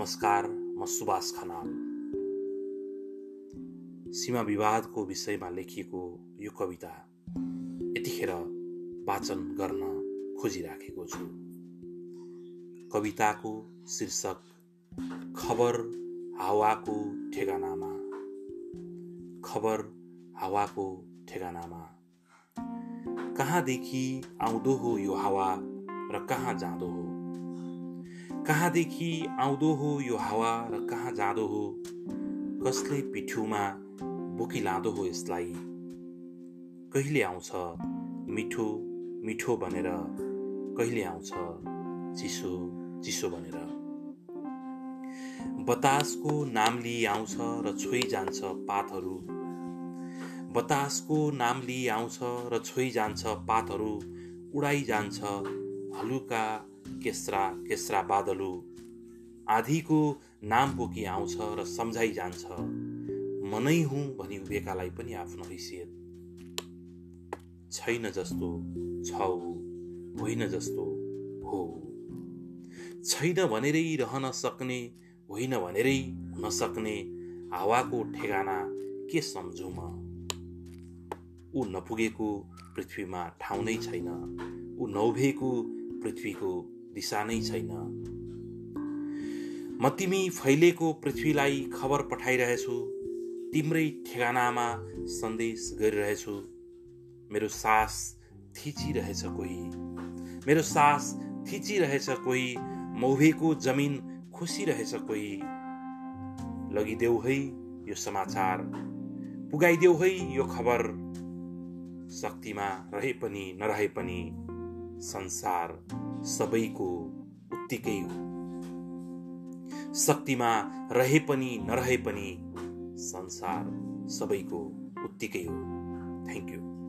नमस्कार म सुभाष खनाल। सीमा विवादको विषयमा लेखिएको यो कविता यतिखेर वाचन गर्न खोजिराखेको छु। कविताको शीर्षक खबर हावाको ठेगानामा। खबर हावाको ठेगानामा। कहाँदेखि आउँदो हो यो हावा र कहाँ जाँदो हो? कहाँदेखि आउँदो हो यो हावा र कहाँ जाँदो हो? कसले पिठ्युमा बोकिलाँदो हो यसलाई? कहिले आउँछ मिठो मिठो भनेर? कहिले आउँछ चिसो चिसो भनेर? बतासको नाम लिई आउँछ र छोइ जान्छ पातहरू। बतासको नाम लिई आउँछ र छोइ जान्छ पातहरू। उडाइ जान्छ हलुका केस्रा केस्रा बादलु आधीको नाम बोकी आउँछ र सम्झाइ जान्छ। मनै हुँ भनी उभिएकालाई पनि आफ्नो हैसियत छैन जस्तो छ होइन जस्तो हो। छैन भनेरै रहन सक्ने होइन भनेरै हुन सक्ने हावाको ठेगाना के सम्झु म? ऊ नपुगेको पृथ्वीमा ठाउँ नै छैन ऊ नउभेको पृथ्वीको दिशा नै छैन। म तिमी फैलेको पृथ्वीलाई खबर पठाइरहेछु। तिम्रै ठेगानामा सन्देश गरिरहेछु। मेरो सास थिचिरहेछ कोही। मेरो सास थिचिरहेछ कोही। मौभेको जमिन खुसिरहेछ कोही। लगिदेऊ है यो समाचार। पुगाइदेऊ है यो खबर। शक्तिमा रहे पनि नरहे पनि। संसार सबैको उत्तिकै हो। शक्तिमा रहे पनि नरहे पनि संसार सबैको उत्तिकै हो। Thank you